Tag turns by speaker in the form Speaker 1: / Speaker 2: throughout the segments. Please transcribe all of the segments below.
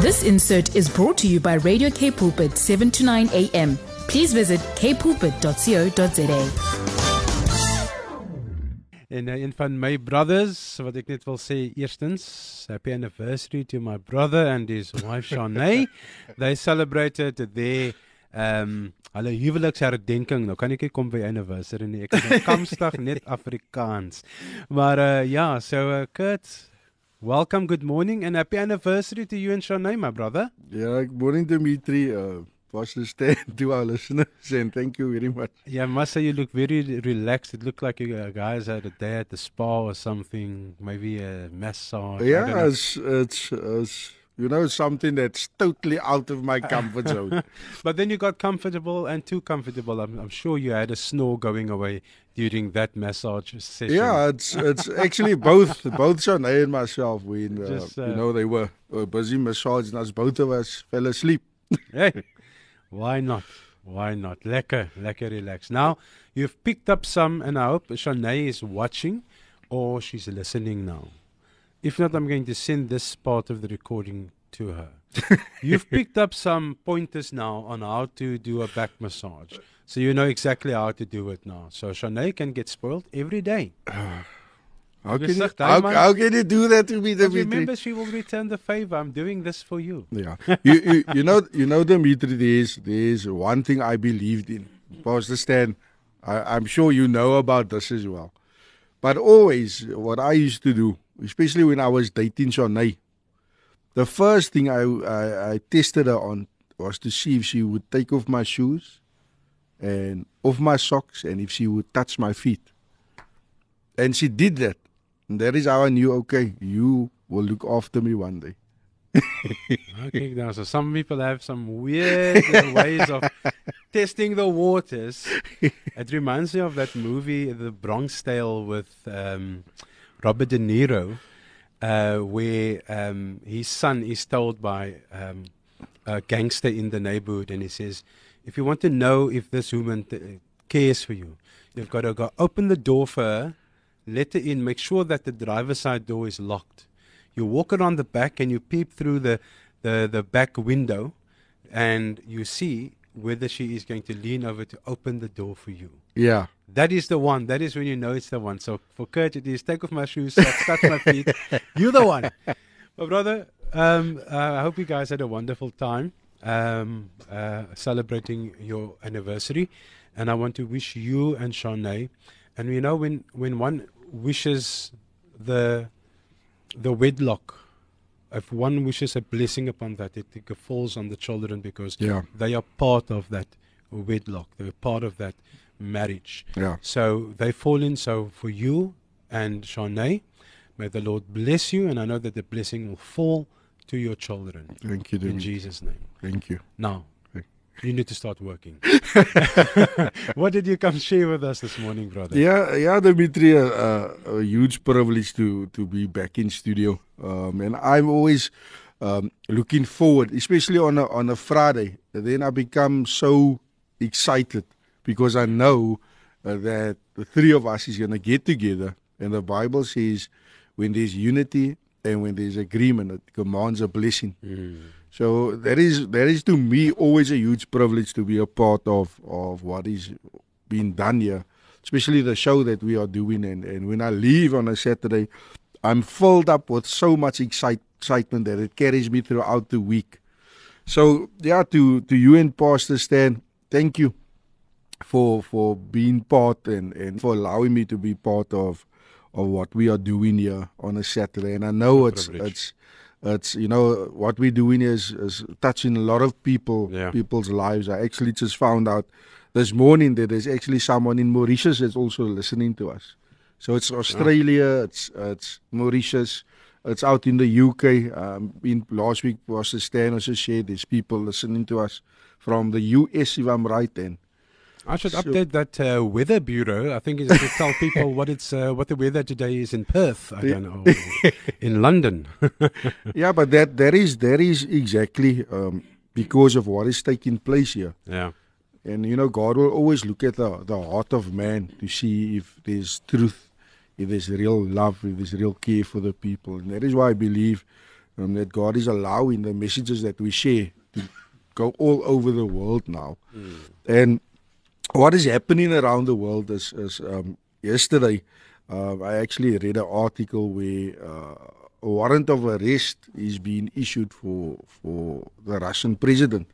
Speaker 1: This insert is brought to you by Radio K Pulpit 7 to 9 a.m. Please visit kpulpit.co.za.
Speaker 2: En uh, een van my brothers wat ek net wil sê eerstens happy anniversary to my brother and his wife Shanae. They celebrated their um hulle huweliksherdenking. Nou kan ek nie kom by anniversary nie. Ek is kamstig net Afrikaans. Maar uh ja, so uh, Kurt Welcome, good morning and happy anniversary to you and Shanae my brother.
Speaker 3: Yeah, good morning Dimitri. Uh Pastor Stan to our listeners and thank you very much.
Speaker 2: Yeah, I must say you look very relaxed. It looked like you guys had a day at the spa or something, maybe a massage.
Speaker 3: Yeah, it's, it's, it's you know something that's totally out of my comfort zone.
Speaker 2: but then you got comfortable and too comfortable. I'm, I'm sure you had a snore going away during that massage session.
Speaker 3: Yeah, it's it's actually both both Shanae and myself. We uh, Just, uh, you know they were, were busy massaging us. Both of us fell asleep.
Speaker 2: hey. Why not? Why not? Lekker, lekker relax. Now, you've picked up some, and I hope Shanae is watching or she's listening now. If not, I'm going to send this part of the recording to her. you've picked up some pointers now on how to do a back massage. So you know exactly how to do it now. So Shanae can get spoiled every day.
Speaker 3: How can, you, how, how, can you do that to me, Dimitri?
Speaker 2: Remember, she will return the favor. I'm doing this for you.
Speaker 3: Yeah, you, you, you know, you know, Dimitri. There's there's one thing I believed in. Pastor Stan, I, I'm sure you know about this as well. But always, what I used to do, especially when I was dating Shanae, the first thing I, I I tested her on was to see if she would take off my shoes and off my socks, and if she would touch my feet. And she did that. And that is how I knew, okay, you will look after me one day.
Speaker 2: okay, now so some people have some weird ways of testing the waters. It reminds me of that movie, The Bronx Tale, with um, Robert De Niro, uh, where um, his son is told by um, a gangster in the neighborhood, and he says, "If you want to know if this woman cares for you, you've got to go open the door for her." let her in, make sure that the driver's side door is locked. You walk around the back and you peep through the, the, the back window and you see whether she is going to lean over to open the door for you.
Speaker 3: Yeah.
Speaker 2: That is the one. That is when you know it's the one. So for Kurt, it is take off my shoes, touch my feet. You're the one. My brother, um, uh, I hope you guys had a wonderful time um, uh, celebrating your anniversary. And I want to wish you and Shanae, and you know when, when one wishes the the wedlock if one wishes a blessing upon that it, it falls on the children because
Speaker 3: yeah.
Speaker 2: they are part of that wedlock they're part of that marriage
Speaker 3: yeah.
Speaker 2: so they fall in so for you and Shanae may the Lord bless you and I know that the blessing will fall to your children
Speaker 3: thank you
Speaker 2: in Jesus name
Speaker 3: thank you
Speaker 2: now you need to start working. what did you come share with us this morning, brother?
Speaker 3: Yeah, yeah, Dimitri, uh, a huge privilege to to be back in studio, um, and I'm always um, looking forward, especially on a on a Friday. Then I become so excited because I know uh, that the three of us is going to get together, and the Bible says when there's unity and when there's agreement, it commands a blessing. Mm. So that is that is to me always a huge privilege to be a part of of what is being done here, especially the show that we are doing. And, and when I leave on a Saturday, I'm filled up with so much excite, excitement that it carries me throughout the week. So yeah, to to you and Pastor Stan, thank you for for being part and and for allowing me to be part of of what we are doing here on a Saturday. And I know it's it's it's you know what we're doing is is touching a lot of people yeah. people's lives i actually just found out this morning that there's actually someone in mauritius that's also listening to us so it's australia yeah. it's it's mauritius it's out in the uk um in last week was the stan also shared there's people listening to us from the us if i'm right and
Speaker 2: I should so, update that uh, weather bureau. I think it's to tell people what it's uh, what the weather today is in Perth. I don't know in London.
Speaker 3: yeah, but that that is that is exactly um, because of what is taking place here.
Speaker 2: Yeah,
Speaker 3: and you know God will always look at the the heart of man to see if there's truth, if there's real love, if there's real care for the people, and that is why I believe um, that God is allowing the messages that we share to go all over the world now. Mm. And what is happening around the world is, is um, yesterday uh, I actually read an article where uh, a warrant of arrest is being issued for for the Russian president,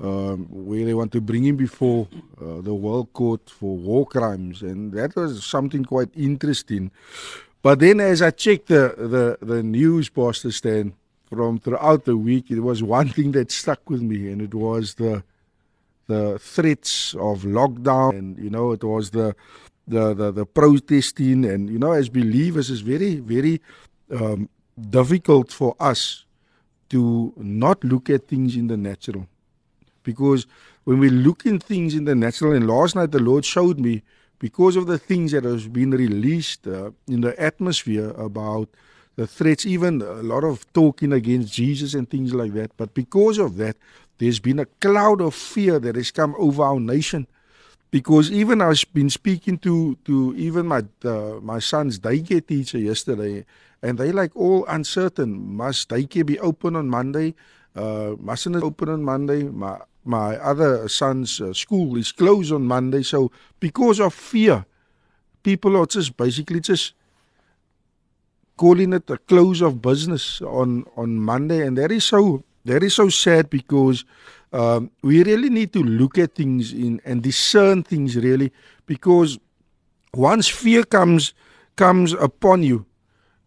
Speaker 3: um, where they want to bring him before uh, the World Court for war crimes, and that was something quite interesting. But then, as I checked the the, the news, Pastor Stan, from throughout the week, it was one thing that stuck with me, and it was the the threats of lockdown, and you know, it was the the the, the protesting. And you know as believers is very very um, difficult for us to not look at things in the natural. Because when we look in things in the natural and last night the lord showed me because of the things that has been released uh, in the atmosphere about the threats even a lot of talking against jesus and things like that but because of that there's been a cloud of fear that has come over our nation because even I've been speaking to to even my uh, my son's daycare teacher yesterday, and they like all uncertain. Must daycare be open on Monday? Uh, mustn't it open on Monday? My my other son's uh, school is closed on Monday, so because of fear, people are just basically just calling it a close of business on on Monday, and that is so that is so sad because um, we really need to look at things in and discern things really because once fear comes comes upon you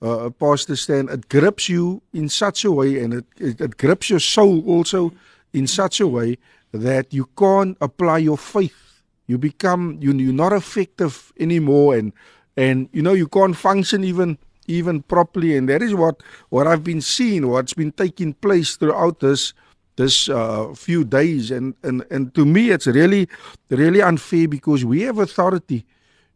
Speaker 3: uh, pastor stan it grips you in such a way and it, it, it grips your soul also in such a way that you can't apply your faith. You become you, you're not effective anymore and and you know you can't function even even properly. And that is what what I've been seeing what's been taking place throughout this this uh, few days. And, and and to me it's really really unfair because we have authority.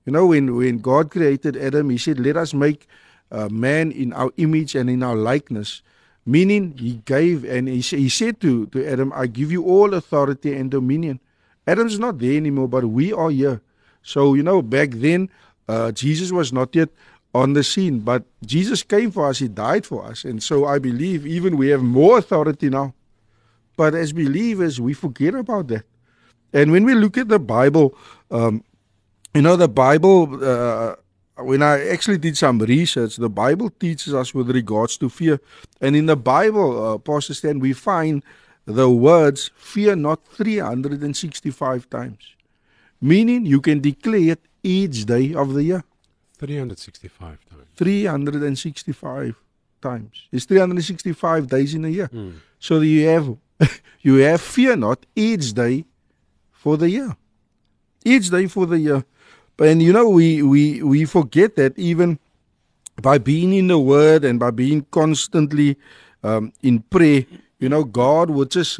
Speaker 3: You know when when god created adam he said let us make uh, man in our image and in our likeness. Meaning he gave and he, he said to to adam i give you all authority and dominion. Adam's not there anymore but we are here. So you know back then uh, jesus was not yet on the scene but jesus came for us he died for us and so i believe even we have more authority now but as believers, we forget about that. And when we look at the Bible, um, you know, the Bible, uh, when I actually did some research, the Bible teaches us with regards to fear. And in the Bible, uh, Pastor Stan, we find the words fear not 365 times, meaning you can declare it each day of the year.
Speaker 2: 365 times.
Speaker 3: 365 times. It's 365 days in a year. Mm. So you have you have fear not each day for the year. Each day for the year. But and you know we we we forget that even by being in the word and by being constantly um, in prayer, you know, God would just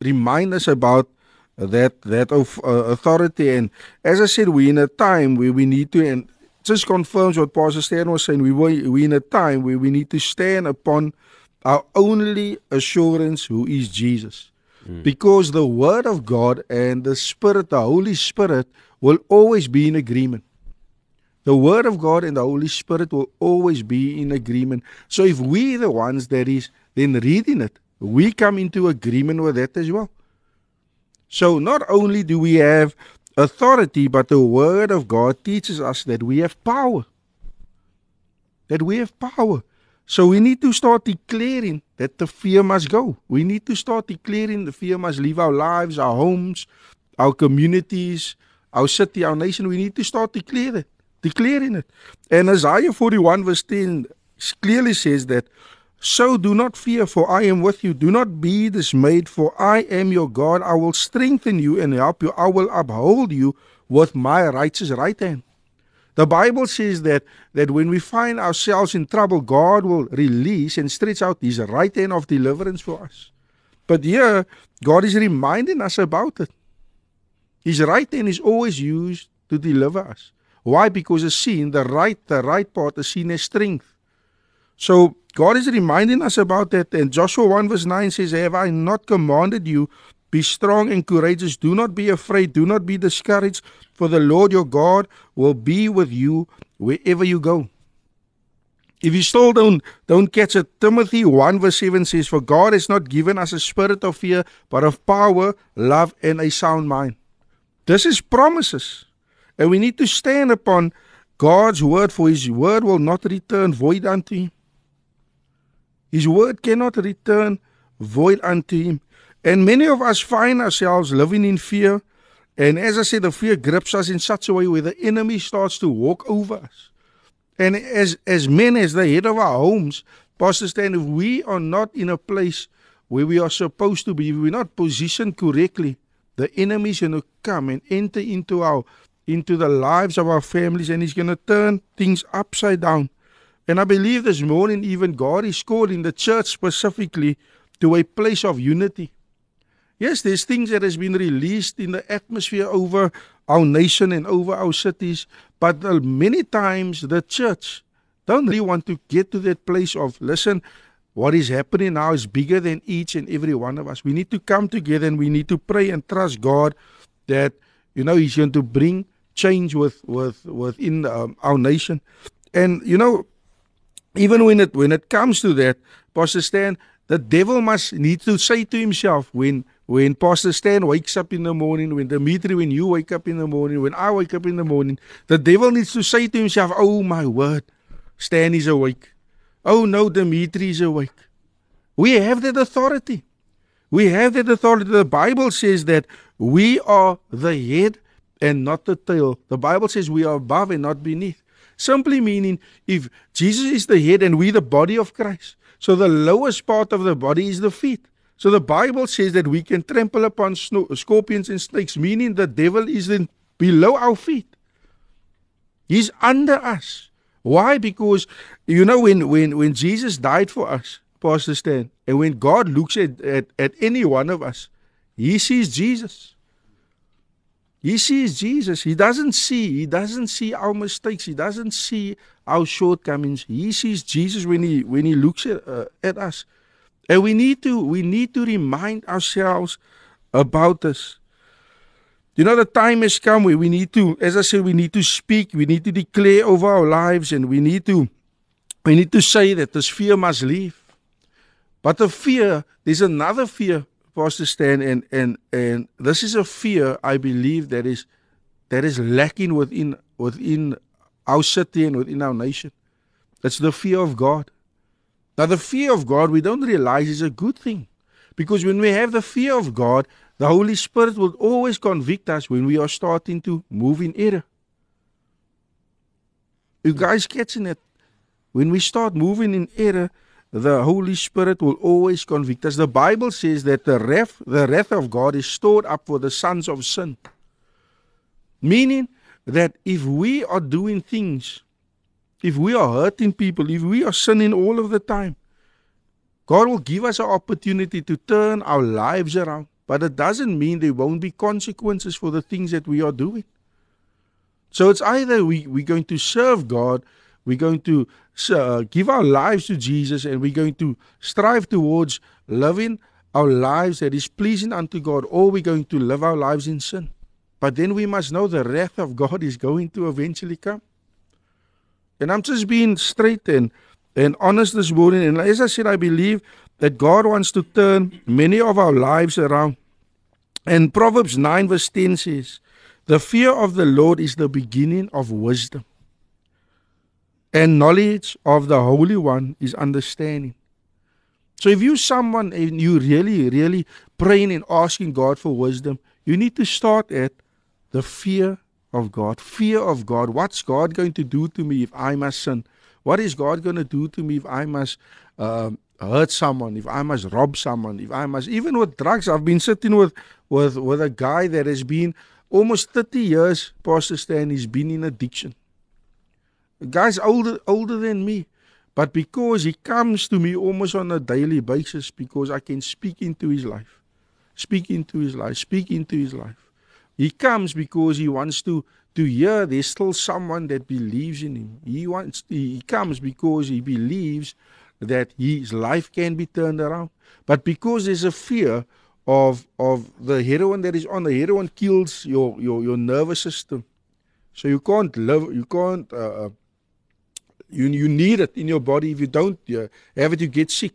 Speaker 3: remind us about that that of uh, authority. And as I said, we're in a time where we need to and just confirms what Pastor Stan was saying. We were we in a time where we need to stand upon our only assurance who is Jesus. Mm. Because the Word of God and the Spirit, the Holy Spirit, will always be in agreement. The Word of God and the Holy Spirit will always be in agreement. So if we the ones that is then reading it, we come into agreement with that as well. So not only do we have authority, but the Word of God teaches us that we have power. That we have power. So we need to start declaring that the fear must go. We need to start declaring the fear must leave our lives, our homes, our communities, our city, our nation. We need to start declaring it, declaring it. And Isaiah 41 verse 10 clearly says that, So do not fear, for I am with you. Do not be dismayed, for I am your God. I will strengthen you and help you. I will uphold you with my righteous right hand. The Bible says that, that when we find ourselves in trouble, God will release and stretch out His right hand of deliverance for us. But here, God is reminding us about it. His right hand is always used to deliver us. Why? Because it's seen, the right, the right part is seen as strength. So God is reminding us about that. And Joshua 1 verse 9 says, Have I not commanded you be strong and courageous. Do not be afraid. Do not be discouraged, for the Lord your God will be with you wherever you go. If you still don't don't catch it, Timothy 1 verse 7 says, For God has not given us a spirit of fear, but of power, love, and a sound mind. This is promises. And we need to stand upon God's word, for his word will not return void unto him. His word cannot return void unto him. And many of us find ourselves living in fear. And as I said, the fear grips us in such a way where the enemy starts to walk over us. And as as men, as the head of our homes, Pastor Stan, if we are not in a place where we are supposed to be, if we're not positioned correctly, the enemy is going to come and enter into our into the lives of our families, and he's going to turn things upside down. And I believe this morning, even God is calling the church specifically to a place of unity. Yes, there's things that has been released in the atmosphere over our nation and over our cities, but many times the church don't really want to get to that place of listen, what is happening now is bigger than each and every one of us. We need to come together and we need to pray and trust God that you know He's going to bring change with with within um, our nation. And you know, even when it when it comes to that, Pastor Stan, the devil must need to say to himself when when Pastor Stan wakes up in the morning, when Dimitri, when you wake up in the morning, when I wake up in the morning, the devil needs to say to himself, Oh my word, Stan is awake. Oh no, Dimitri is awake. We have that authority. We have that authority. The Bible says that we are the head and not the tail. The Bible says we are above and not beneath. Simply meaning if Jesus is the head and we the body of Christ, so the lowest part of the body is the feet. So the Bible says that we can trample upon scorpions and snakes, meaning the devil is in below our feet. He's under us. Why? Because you know when when when Jesus died for us, Pastor Stan, and when God looks at, at, at any one of us, he sees Jesus. He sees Jesus. He doesn't see. He doesn't see our mistakes. He doesn't see our shortcomings. He sees Jesus when he when he looks at, uh, at us. And we need to we need to remind ourselves about this. You know, the time has come where we need to, as I said, we need to speak, we need to declare over our lives, and we need to we need to say that this fear must leave. But the fear, there's another fear, Pastor Stan, and and and this is a fear I believe that is that is lacking within within our city and within our nation. That's the fear of God. Now, the fear of God, we don't realize is a good thing. Because when we have the fear of God, the Holy Spirit will always convict us when we are starting to move in error. You guys catching it? When we start moving in error, the Holy Spirit will always convict us. The Bible says that the wrath, the wrath of God is stored up for the sons of sin. Meaning that if we are doing things if we are hurting people, if we are sinning all of the time, God will give us an opportunity to turn our lives around. But it doesn't mean there won't be consequences for the things that we are doing. So it's either we, we're going to serve God, we're going to uh, give our lives to Jesus, and we're going to strive towards living our lives that is pleasing unto God, or we're going to live our lives in sin. But then we must know the wrath of God is going to eventually come. And I'm just being straight and, and honest this morning. And as I said, I believe that God wants to turn many of our lives around. And Proverbs 9, verse 10 says, The fear of the Lord is the beginning of wisdom, and knowledge of the Holy One is understanding. So if you someone and you really, really praying and asking God for wisdom, you need to start at the fear of God, fear of God. What's God going to do to me if I must sin? What is God going to do to me if I must uh, hurt someone, if I must rob someone, if I must, even with drugs? I've been sitting with, with, with a guy that has been almost 30 years, Pastor Stan, he's been in addiction. Guy's older, older than me. But because he comes to me almost on a daily basis, because I can speak into his life, speak into his life, speak into his life. He comes because he wants to to hear there's still someone that believes in him. He wants he comes because he believes that his life can be turned around. But because there's a fear of of the heroin that is on the heroin kills your your your nervous system. So you can't live you can't uh, uh You, you need it in your body. If you don't you have it, you get sick.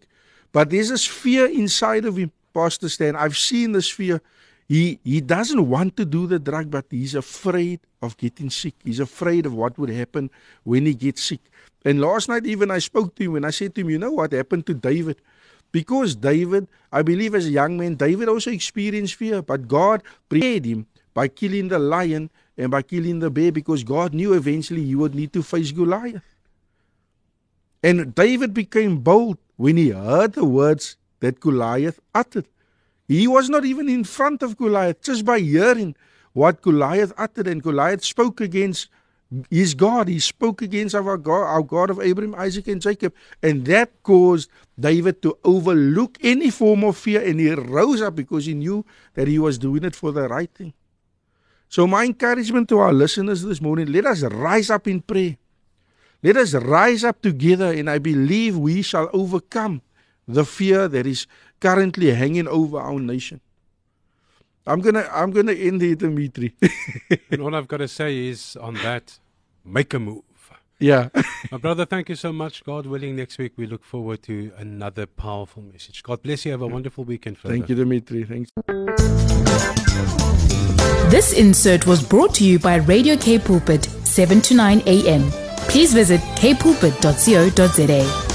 Speaker 3: But there's this fear inside of him, Pastor Stan. I've seen this fear. He, he doesn't want to do the drug, but he's afraid of getting sick. He's afraid of what would happen when he gets sick. And last night, even I spoke to him and I said to him, You know what happened to David? Because David, I believe as a young man, David also experienced fear, but God prepared him by killing the lion and by killing the bear because God knew eventually he would need to face Goliath. And David became bold when he heard the words that Goliath uttered. He was not even in front of Goliath, just by hearing what Goliath uttered. And Goliath spoke against his God. He spoke against our God, our God of Abraham, Isaac, and Jacob. And that caused David to overlook any form of fear. And he rose up because he knew that he was doing it for the right thing. So, my encouragement to our listeners this morning let us rise up in prayer. Let us rise up together, and I believe we shall overcome the fear that is currently hanging over our nation. I'm gonna I'm gonna end here, Dimitri.
Speaker 2: and all I've got to say is on that, make a move.
Speaker 3: Yeah.
Speaker 2: My brother, thank you so much. God willing, next week we look forward to another powerful message. God bless you. Have a wonderful weekend. Further.
Speaker 3: Thank you, Dimitri. Thanks.
Speaker 1: This insert was brought to you by Radio K Pulpit, 7 to 9 a.m. Please visit kpulpit.co.za.